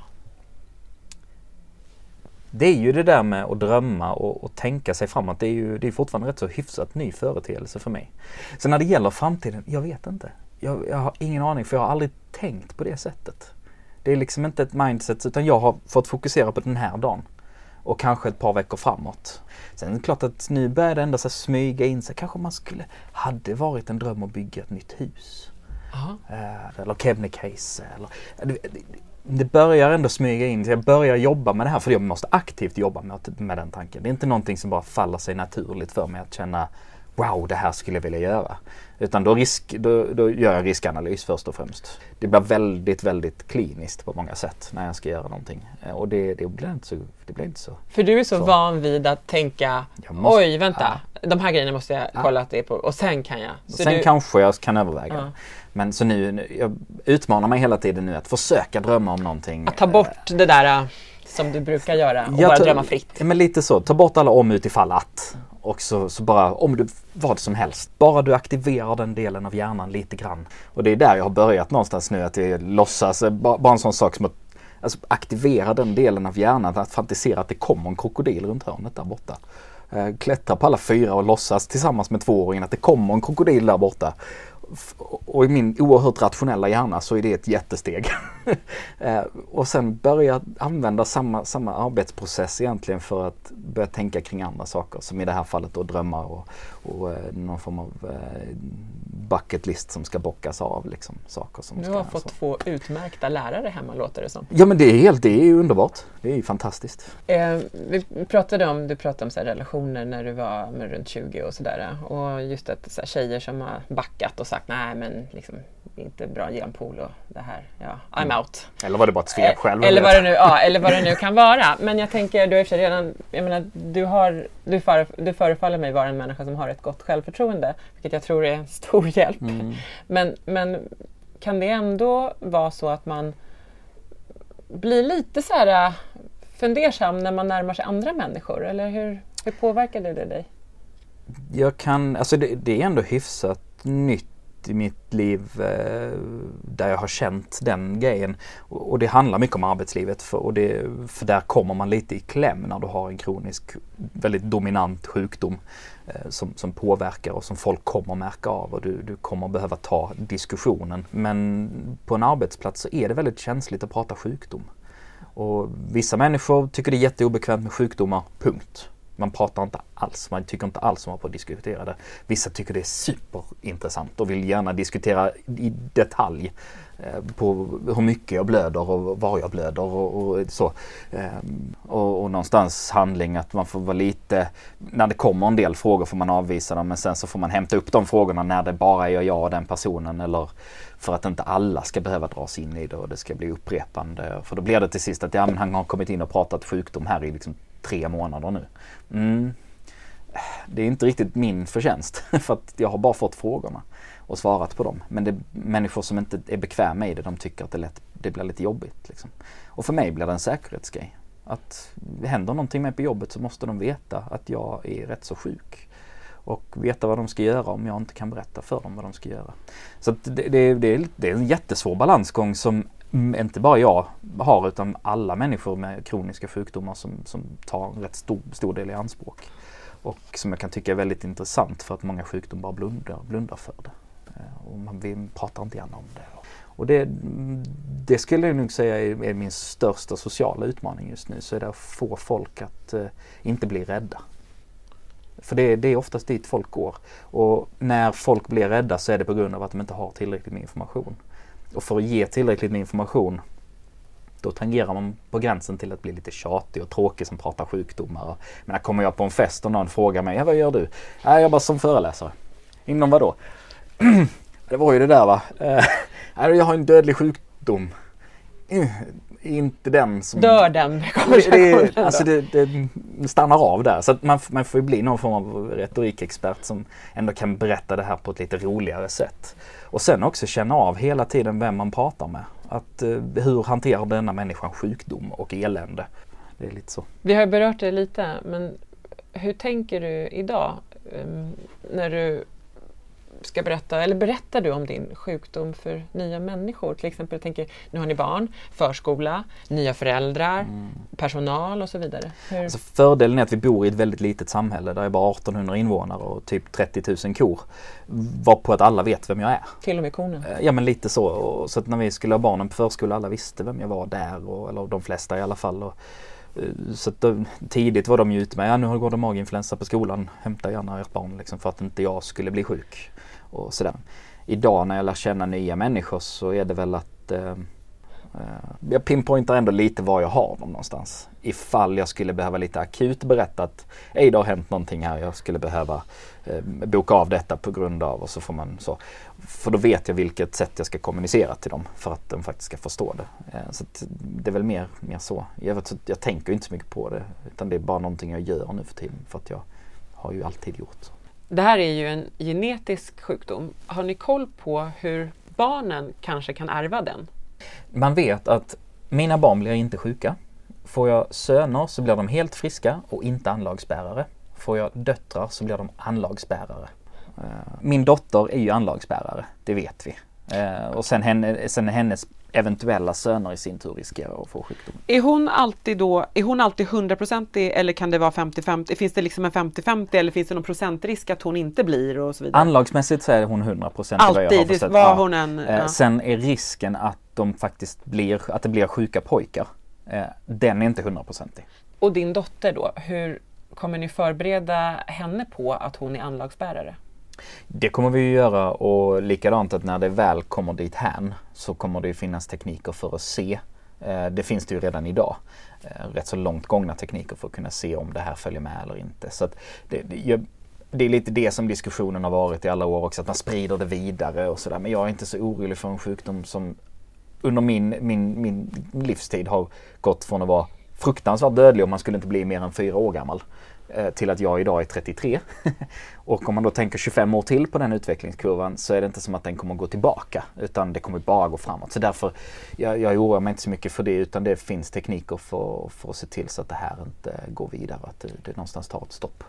Det är ju det där med att drömma och, och tänka sig framåt. Det är ju det är fortfarande rätt så hyfsat ny företeelse för mig. Så när det gäller framtiden, jag vet inte. Jag, jag har ingen aning för jag har aldrig tänkt på det sättet. Det är liksom inte ett mindset utan jag har fått fokusera på den här dagen och kanske ett par veckor framåt. Sen är det klart att nu börjar det ändå så smyga in sig. Kanske man skulle, hade varit en dröm att bygga ett nytt hus. Uh, eller Kebnekaise. Eller, det, det börjar ändå smyga in. Jag börjar jobba med det här för jag måste aktivt jobba med, med den tanken. Det är inte någonting som bara faller sig naturligt för mig att känna Wow, det här skulle jag vilja göra. Utan då, risk, då, då gör jag riskanalys först och främst. Det blir väldigt, väldigt kliniskt på många sätt när jag ska göra någonting. Eh, och det, det, blir, inte så, det blir inte så. För du är så, så. van vid att tänka, måste, oj vänta, ja. de här grejerna måste jag kolla ja. att det är på och sen kan jag. Så sen du... kanske jag kan överväga. Ja. Men så nu, jag utmanar mig hela tiden nu att försöka drömma om någonting. Att ta bort det där äh, som du brukar göra och bara drömma fritt. Men lite så, ta bort alla om utifall att. Och så, så, bara, om du, vad som helst. Bara du aktiverar den delen av hjärnan lite grann. Och det är där jag har börjat någonstans nu, att jag låtsas, eh, bara, bara en sån sak som att alltså, aktivera den delen av hjärnan, att fantisera att det kommer en krokodil runt hörnet där borta. Eh, klättra på alla fyra och låtsas tillsammans med tvååringen att det kommer en krokodil där borta. Och i min oerhört rationella hjärna så är det ett jättesteg. <laughs> Eh, och sen börja använda samma, samma arbetsprocess egentligen för att börja tänka kring andra saker. Som i det här fallet då drömmar och, och eh, någon form av eh, bucket list som ska bockas av. Liksom, saker som du har fått så. två utmärkta lärare hemma låter det som. Ja men det är helt, det är underbart. Det är ju fantastiskt. Eh, vi pratade om, du pratade om så relationer när du var runt 20 och sådär. Och just att så här, tjejer som har backat och sagt nej men liksom, inte bra genpool och det här, ja, I'm Mm. out. Eller var det bara ett svep själv? Eller vad, det nu, ja, eller vad det nu kan vara. Men jag tänker, du har redan, jag menar, du, har, du, för, du förefaller mig vara en människa som har ett gott självförtroende, vilket jag tror är en stor hjälp. Mm. Men, men kan det ändå vara så att man blir lite så här äh, fundersam när man närmar sig andra människor? Eller hur, hur påverkar det dig? Jag kan, alltså det, det är ändå hyfsat nytt i mitt liv eh, där jag har känt den grejen. Och, och det handlar mycket om arbetslivet för, och det, för där kommer man lite i kläm när du har en kronisk, väldigt dominant sjukdom eh, som, som påverkar och som folk kommer märka av och du, du kommer behöva ta diskussionen. Men på en arbetsplats så är det väldigt känsligt att prata sjukdom. Och vissa människor tycker det är jätteobekvämt med sjukdomar, punkt. Man pratar inte alls, man tycker inte alls om att diskutera det. Vissa tycker det är superintressant och vill gärna diskutera i detalj eh, på hur mycket jag blöder och var jag blöder och, och så. Ehm, och, och någonstans handling att man får vara lite, när det kommer en del frågor får man avvisa dem men sen så får man hämta upp de frågorna när det bara är jag och den personen eller för att inte alla ska behöva dras in i det och det ska bli upprepande. För då blir det till sist att ja, men han har kommit in och pratat sjukdom här i liksom tre månader nu. Mm. Det är inte riktigt min förtjänst <laughs> för att jag har bara fått frågorna och svarat på dem. Men det är människor som inte är bekväma i det, de tycker att det, lätt, det blir lite jobbigt. Liksom. Och för mig blir det en säkerhetsgrej. Att händer någonting med på jobbet så måste de veta att jag är rätt så sjuk. Och veta vad de ska göra om jag inte kan berätta för dem vad de ska göra. Så det, det, det, är, det är en jättesvår balansgång som inte bara jag har utan alla människor med kroniska sjukdomar som, som tar en rätt stor, stor del i anspråk. Och som jag kan tycka är väldigt intressant för att många sjukdomar bara blundar, blundar för det. Eh, och man, vi pratar inte gärna om det. Och det, det skulle jag nog säga är, är min största sociala utmaning just nu. Så är det att få folk att eh, inte bli rädda. För det, det är oftast dit folk går. Och när folk blir rädda så är det på grund av att de inte har tillräckligt med information. Och för att ge tillräckligt med information då tangerar man på gränsen till att bli lite tjatig och tråkig som pratar sjukdomar. Men här kommer jag på en fest och någon frågar mig, ja, vad gör du? Jag jobbar som föreläsare. Inom vad då? <clears throat> det var ju det där va. Eh, <laughs> jag har en dödlig sjukdom. Inte den som... Dör den konversationen det, alltså det, det stannar av där. Så att man, man får ju bli någon form av retorikexpert som ändå kan berätta det här på ett lite roligare sätt. Och sen också känna av hela tiden vem man pratar med. Att, eh, hur hanterar denna människan sjukdom och elände? Det är lite så. Vi har berört det lite, men hur tänker du idag um, när du ska berätta, eller berättar du om din sjukdom för nya människor? Till exempel, jag tänker, nu har ni barn, förskola, nya föräldrar, personal och så vidare. Hur? Alltså fördelen är att vi bor i ett väldigt litet samhälle där är bara 1800 invånare och typ 30 000 kor. Varpå att alla vet vem jag är. till och med konen. Eh, Ja men lite så. Så att när vi skulle ha barnen på förskola alla visste vem jag var där. Och, eller de flesta i alla fall. Och, eh, så då, tidigt var de ju ute med, ja nu går det maginfluensa på skolan, hämta gärna ert barn liksom, för att inte jag skulle bli sjuk. Och sådär. Idag när jag lär känna nya människor så är det väl att eh, eh, jag pinpointar ändå lite var jag har dem någonstans. Ifall jag skulle behöva lite akut berätta att Ej, det har hänt någonting här, jag skulle behöva eh, boka av detta på grund av och så får man så. För då vet jag vilket sätt jag ska kommunicera till dem för att de faktiskt ska förstå det. Eh, så att det är väl mer, mer så. Jag, vet, jag tänker inte så mycket på det utan det är bara någonting jag gör nu för tiden för att jag har ju alltid gjort så. Det här är ju en genetisk sjukdom. Har ni koll på hur barnen kanske kan ärva den? Man vet att mina barn blir inte sjuka. Får jag söner så blir de helt friska och inte anlagsbärare. Får jag döttrar så blir de anlagsbärare. Eh, min dotter är ju anlagsbärare, det vet vi. Eh, och sen, henne, sen hennes eventuella söner i sin tur riskerar att få sjukdomen. Är hon alltid då, är hon alltid 100% eller kan det vara 50-50? Finns det liksom en 50-50 eller finns det någon procentrisk att hon inte blir och så vidare? Anlagsmässigt så är hon 100% Alltid, det var hon än. Eh, ja. Sen är risken att de faktiskt blir, att det blir sjuka pojkar. Eh, den är inte 100%. Och din dotter då, hur kommer ni förbereda henne på att hon är anlagsbärare? Det kommer vi göra och likadant att när det väl kommer dit hän så kommer det finnas tekniker för att se. Eh, det finns det ju redan idag. Eh, rätt så långt gångna tekniker för att kunna se om det här följer med eller inte. Så det, det, det, är lite det som diskussionen har varit i alla år också, att man sprider det vidare och sådär. Men jag är inte så orolig för en sjukdom som under min, min, min livstid har gått från att vara fruktansvärt dödlig och man skulle inte bli mer än fyra år gammal eh, till att jag idag är 33. <laughs> och om man då tänker 25 år till på den utvecklingskurvan så är det inte som att den kommer gå tillbaka utan det kommer bara gå framåt. Så därför, jag, jag oroar mig inte så mycket för det utan det finns tekniker för, för att se till så att det här inte går vidare, att det, det någonstans tar ett stopp.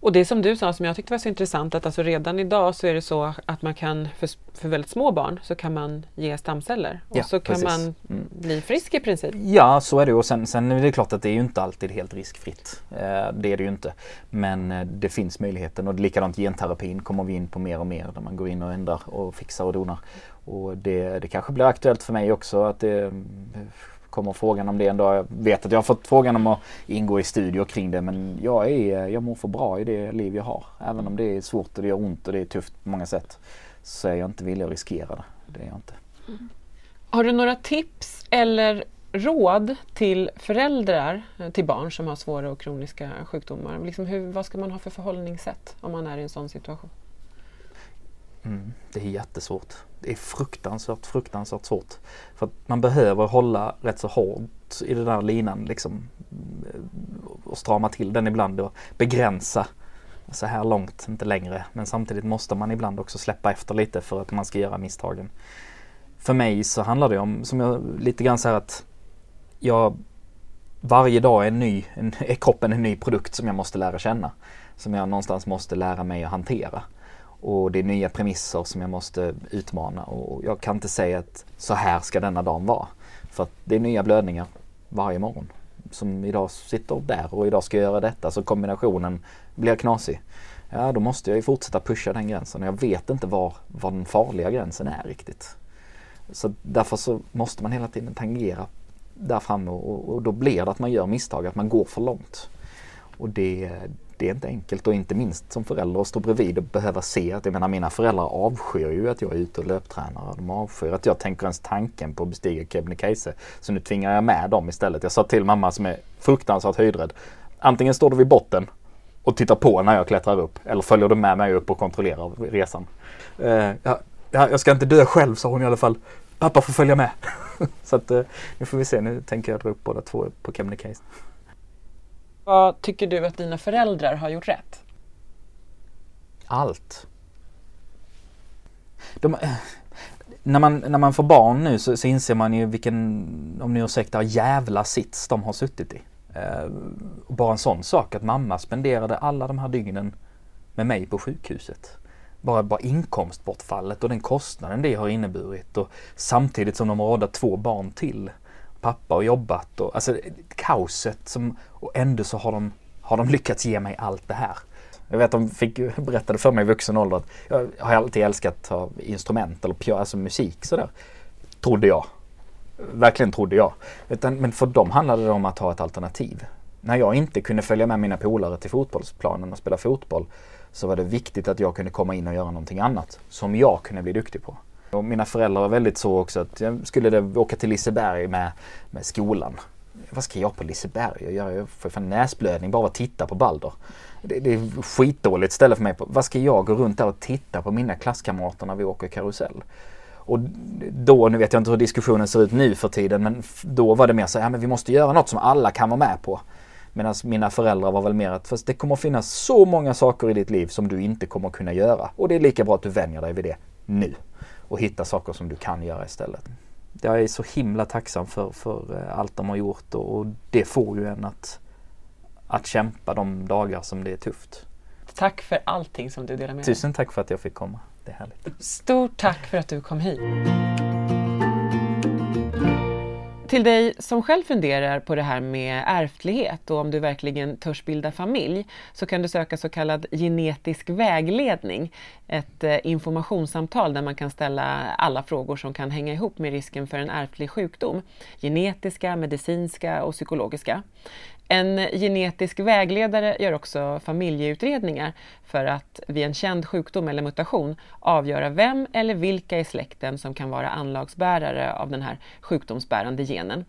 och det som du sa som jag tyckte var så intressant att alltså redan idag så är det så att man kan, för, för väldigt små barn så kan man ge stamceller och ja, så kan precis. man mm. bli frisk i princip. Ja, så är det och sen, sen är det klart att det är ju inte alltid helt riskfritt. Eh, det är det ju inte. Men eh, det finns möjligheten och likadant genterapin kommer vi in på mer och mer där man går in och ändrar och fixar och donar. Och det, det kanske blir aktuellt för mig också att det eh, kommer frågan om det en dag. Jag vet att jag har fått frågan om att ingå i studier kring det men jag, är, jag mår för bra i det liv jag har. Även om det är svårt och det gör ont och det är tufft på många sätt så är jag inte villig att riskera det. Det är jag inte. Mm. Har du några tips eller råd till föräldrar eh, till barn som har svåra och kroniska sjukdomar? Liksom hur, vad ska man ha för förhållningssätt om man är i en sån situation? Mm, det är jättesvårt. Det är fruktansvärt, fruktansvärt svårt. För att man behöver hålla rätt så hårt i den där linan liksom eh, och strama till den ibland och begränsa så här långt, inte längre. Men samtidigt måste man ibland också släppa efter lite för att man ska göra misstagen. För mig så handlar det om, som jag lite grann så här att jag varje dag är, en ny, en, <laughs> är kroppen en ny produkt som jag måste lära känna. Som jag någonstans måste lära mig att hantera. Och det är nya premisser som jag måste utmana och jag kan inte säga att så här ska denna dagen vara. För att det är nya blödningar varje morgon. Som idag sitter där och idag ska jag göra detta så kombinationen blir knasig. Ja då måste jag ju fortsätta pusha den gränsen och jag vet inte var, var den farliga gränsen är riktigt. Så därför så måste man hela tiden tangera där framme och, och, då blir det att man gör misstag, att man går för långt. Och det, det är inte enkelt och inte minst som förälder att stå bredvid och behöva se att, jag menar mina föräldrar avskyr ju att jag är ute och löptränar. De avskyr att jag tänker ens tanken på att bestiga Kebnekaise. Så nu tvingar jag med dem istället. Jag sa till mamma som är fruktansvärt höjdrädd. Antingen står du vid botten och tittar på när jag klättrar upp eller följer du med mig upp och kontrollerar resan. Uh, ja, jag ska inte dö själv sa hon i alla fall. Pappa får följa med. <laughs> så att, eh, nu får vi se. Nu tänker jag dra upp båda två på Kebnekaise. Vad tycker du att dina föräldrar har gjort rätt? Allt. De, eh, när, man, när man får barn nu så, så inser man ju vilken, om ni ursäktar, jävla sits de har suttit i. Eh, bara en sån sak att mamma spenderade alla de här dygnen med mig på sjukhuset bara, bara inkomstbortfallet och den kostnaden det har inneburit och samtidigt som de har rådat två barn till pappa och jobbat och alltså kaoset som och ändå så har de, har de lyckats ge mig allt det här. Jag vet de fick, <laughs> berättade för mig i vuxen ålder att jag har alltid älskat att ha instrument eller piano, alltså musik sådär. Trodde jag. Verkligen trodde jag. Utan, men för dem handlade det om att ha ett alternativ. När jag inte kunde följa med mina polare till fotbollsplanen och spela fotboll så var det viktigt att jag kunde komma in och göra någonting annat som jag kunde bli duktig på. Och mina föräldrar var väldigt så också att jag skulle det åka till Liseberg med, med skolan. Vad ska jag på Liseberg? och göra? jag får fan näsblödning bara att titta på Balder. Det, det är skitdåligt ställe för mig. På. Vad ska jag gå runt där och titta på mina klasskamrater när vi åker karusell? Och då, nu vet jag inte hur diskussionen ser ut nu för tiden, men då var det mer så ja men vi måste göra något som alla kan vara med på. Medan mina föräldrar var väl mer att fast det kommer finnas så många saker i ditt liv som du inte kommer kunna göra. Och det är lika bra att du vänjer dig vid det nu. Och hittar saker som du kan göra istället. Jag är så himla tacksam för, för eh, allt de har gjort och, och det får ju en att, att kämpa de dagar som det är tufft. Tack för allting som du delar med dig. Tusen tack för att jag fick komma. Det är härligt. Stort tack för att du kom hit. Till dig som själv funderar på det här med ärftlighet och om du verkligen törs bilda familj så kan du söka så kallad genetisk vägledning. Ett eh, informationssamtal där man kan ställa alla frågor som kan hänga ihop med risken för en ärftlig sjukdom. Genetiska, medicinska och psykologiska. En genetisk vägledare gör också familjeutredningar för att vid en känd sjukdom eller mutation avgöra vem eller vilka i släkten som kan vara anlagsbärare av den här sjukdomsbärande genen.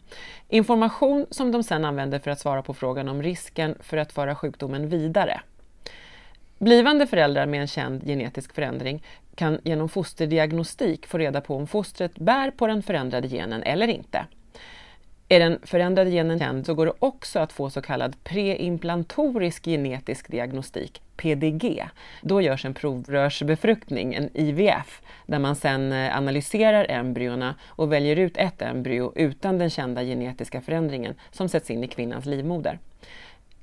Information som de sedan använder för att svara på frågan om risken för att föra sjukdomen vidare. Blivande föräldrar med en känd genetisk förändring kan genom fosterdiagnostik få reda på om fostret bär på den förändrade genen eller inte. Är den förändrade genen känd så går det också att få så kallad preimplantorisk genetisk diagnostik, PDG. Då görs en provrörsbefruktning, en IVF, där man sedan eh, analyserar embryona och väljer ut ett embryo utan den kända genetiska förändringen som sätts in i kvinnans livmoder.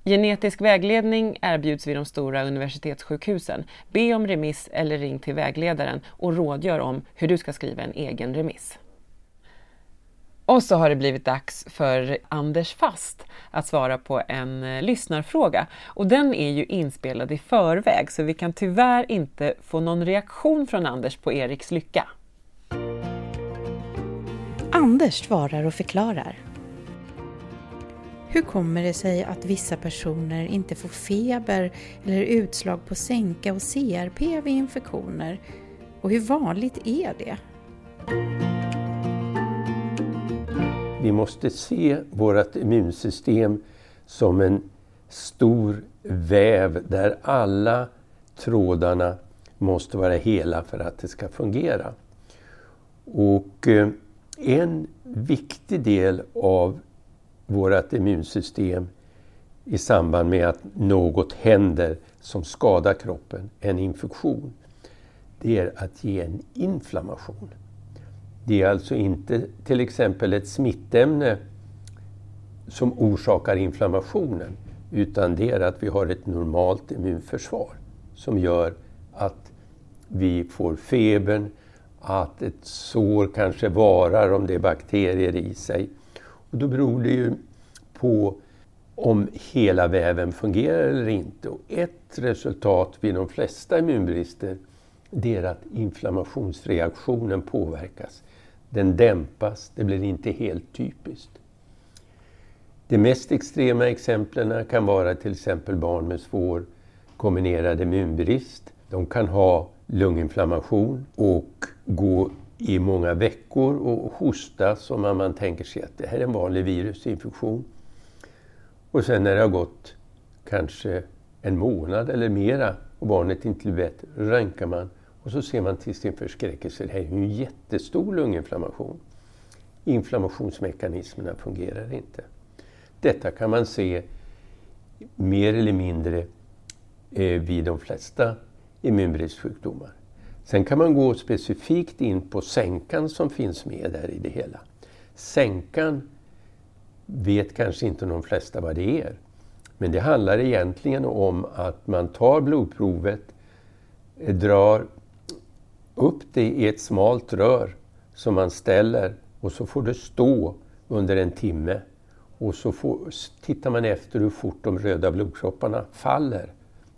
Genetisk vägledning erbjuds vid de stora universitetssjukhusen. Be om remiss eller ring till vägledaren och rådgör om hur du ska skriva en egen remiss. Och så har det blivit dags för Anders Fast att svara på en eh, lyssnarfråga. Och den är ju inspelad i förväg så vi kan tyvärr inte få någon reaktion från Anders på Eriks lycka. Anders svarar och förklarar. Hur kommer det sig att vissa personer inte får feber eller utslag på sänka och CRP vid infektioner? Och hur vanligt är det? Vi måste se vårt immunsystem som en stor väv där alla trådarna måste vara hela för att det ska fungera. Och eh, en viktig del av vårt immunsystem i samband med att något händer som skadar kroppen, en infektion, det är att ge en inflammation. Det är alltså inte till exempel ett smittämne som orsakar inflammationen utan det är att vi har ett normalt immunförsvar som gör att vi får febern, att ett sår kanske varar om det är bakterier i sig. Och då beror det ju på om hela väven fungerar eller inte. Och ett resultat vid de flesta immunbrister det är att inflammationsreaktionen påverkas. Den dämpas, det blir inte helt typiskt. De mest extrema exemplen kan vara till exempel barn med svår kombinerad immunbrist. De kan ha lunginflammation och gå i många veckor och hosta som om man tänker sig att det här är en vanlig virusinfektion. Och sen när det har gått kanske en månad eller mera och barnet inte blir bättre, röntgar man och så ser man till sin förskräckelse, det här är ju en jättestor lunginflammation. Inflammationsmekanismerna fungerar inte. Detta kan man se mer eller mindre eh, vid de flesta immunbristsjukdomar. Sen kan man gå specifikt in på sänkan som finns med där i det hela. Sänkan vet kanske inte de flesta vad det är. Men det handlar egentligen om att man tar blodprovet, eh, drar upp det i ett smalt rör som man ställer och så får det stå under en timme. Och så får, tittar man efter hur fort de röda blodkropparna faller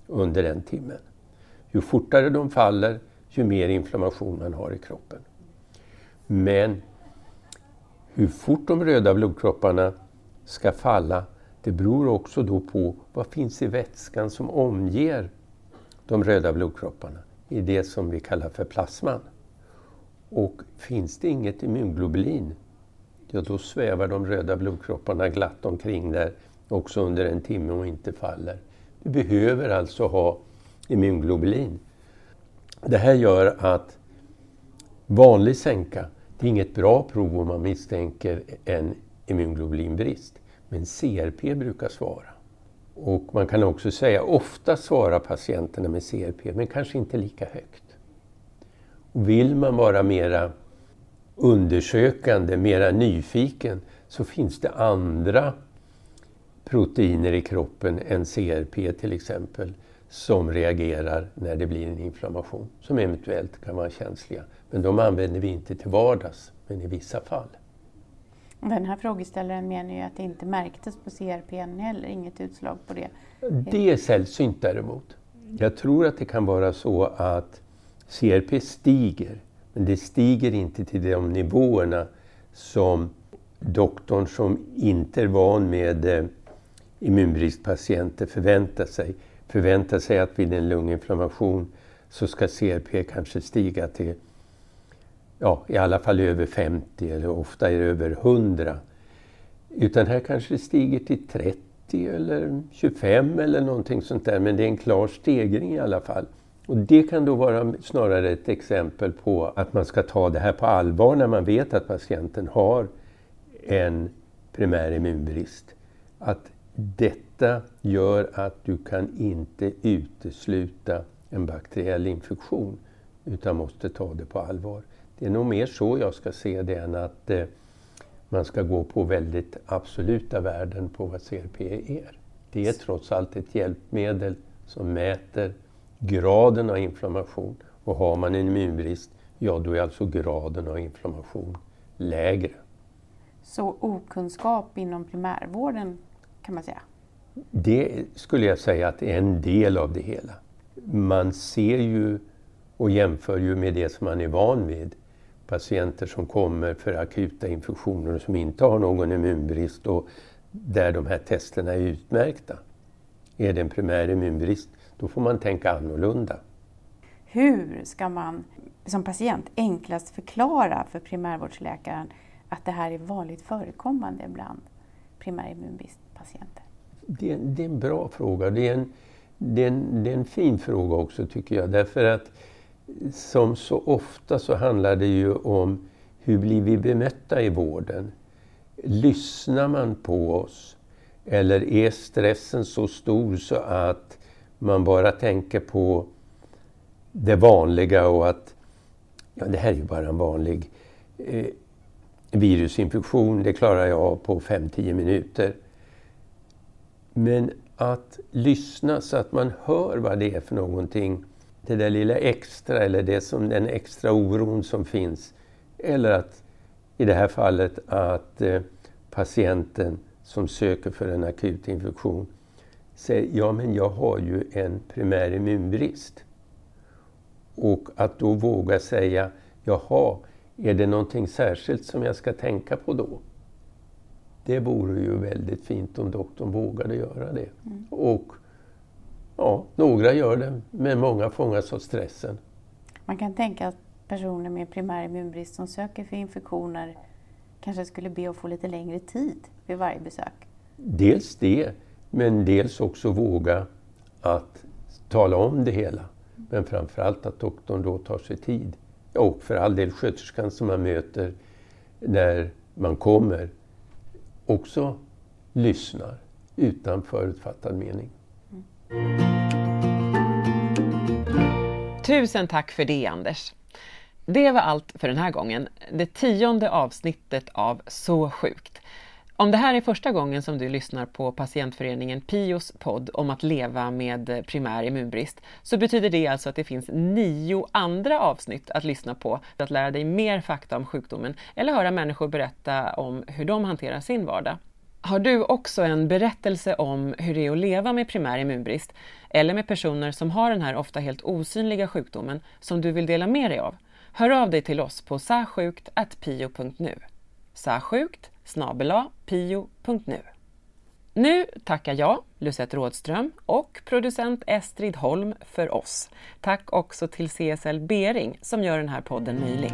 under den timmen. Ju fortare de faller, ju mer inflammation man har i kroppen. Men hur fort de röda blodkropparna ska falla, det beror också då på vad finns i vätskan som omger de röda blodkropparna i det som vi kallar för plasman. Och finns det inget immunglobulin, ja då svävar de röda blodkropparna glatt omkring där också under en timme och inte faller. Vi behöver alltså ha immunglobulin. Det här gör att vanlig sänka, det är inget bra prov om man misstänker en immunglobulinbrist. Men CRP brukar svara. Och man kan också säga ofta svarar patienterna med CRP, men kanske inte lika högt. Och vill man vara mera undersökande, mera nyfiken, så finns det andra proteiner i kroppen än CRP till exempel, som reagerar när det blir en inflammation, som eventuellt kan vara känsliga. Men de använder vi inte till vardags, men i vissa fall. Den här frågeställaren menar ju att det inte märktes på CRP heller, inget utslag på det. Det är sällsynt däremot. Jag tror att det kan vara så att CRP stiger, men det stiger inte till de nivåerna som doktorn som inte är van med eh, immunbristpatienter förväntar sig. Förväntar sig att vid en lunginflammation så ska CRP kanske stiga till ja, i alla fall över 50 eller ofta är det över 100. Utan här kanske det stiger till 30 eller 25 eller någonting sånt där. Men det är en klar stegring i alla fall. Och det kan då vara snarare ett exempel på att man ska ta det här på allvar när man vet att patienten har en primär immunbrist. Att detta gör att du kan inte utesluta en bakteriell infektion utan måste ta det på allvar. Det är nog mer så jag ska se det än att eh, man ska gå på väldigt absoluta värden på vad CRP är. Det är trots allt ett hjälpmedel som mäter graden av inflammation. Och har man en immunbrist, ja då är alltså graden av inflammation lägre. Så okunskap inom primärvården kan man säga? Det skulle jag säga att är en del av det hela. Man ser ju och jämför ju med det som man är van vid. Patienter som kommer för akuta infektioner och som inte har någon immunbrist och där de här testerna är utmärkta. Är det en primär immunbrist, då får man tänka annorlunda. Hur ska man som patient enklast förklara för primärvårdsläkaren att det här är vanligt förekommande bland primärimmunbristpatienter? Det, det är en bra fråga. Det är en, det, är en, det är en fin fråga också tycker jag. Därför att som så ofta så handlar det ju om hur blir vi bemötta i vården? Lyssnar man på oss? Eller är stressen så stor så att man bara tänker på det vanliga och att ja, det här är ju bara en vanlig eh, virusinfektion, det klarar jag av på 5-10 minuter. Men att lyssna så att man hör vad det är för någonting, det där lilla extra eller det som, den extra oron som finns. Eller att i det här fallet att eh, patienten som söker för en akut infektion säger ja men jag har ju en primär immunbrist. Och att då våga säga jaha, är det någonting särskilt som jag ska tänka på då? Det vore ju väldigt fint om doktorn vågade göra det. Mm. Och ja, några gör det, men många fångas av stressen. Man kan tänka att personer med primär immunbrist som söker för infektioner kanske skulle be att få lite längre tid vid varje besök? Dels det, men dels också våga att tala om det hela. Men framförallt att doktorn då tar sig tid. Och för all del sköterskan som man möter när man kommer också lyssnar utan förutfattad mening. Tusen tack för det Anders! Det var allt för den här gången. Det tionde avsnittet av Så sjukt. Om det här är första gången som du lyssnar på patientföreningen Pios podd om att leva med primär immunbrist så betyder det alltså att det finns nio andra avsnitt att lyssna på för att lära dig mer fakta om sjukdomen eller höra människor berätta om hur de hanterar sin vardag. Har du också en berättelse om hur det är att leva med primär immunbrist eller med personer som har den här ofta helt osynliga sjukdomen som du vill dela med dig av? Hör av dig till oss på sasjukt.pio.nu. Sasjukt pio.nu. Nu tackar jag, Lucette Rådström och producent Estrid Holm för oss. Tack också till CSL Bering som gör den här podden möjlig.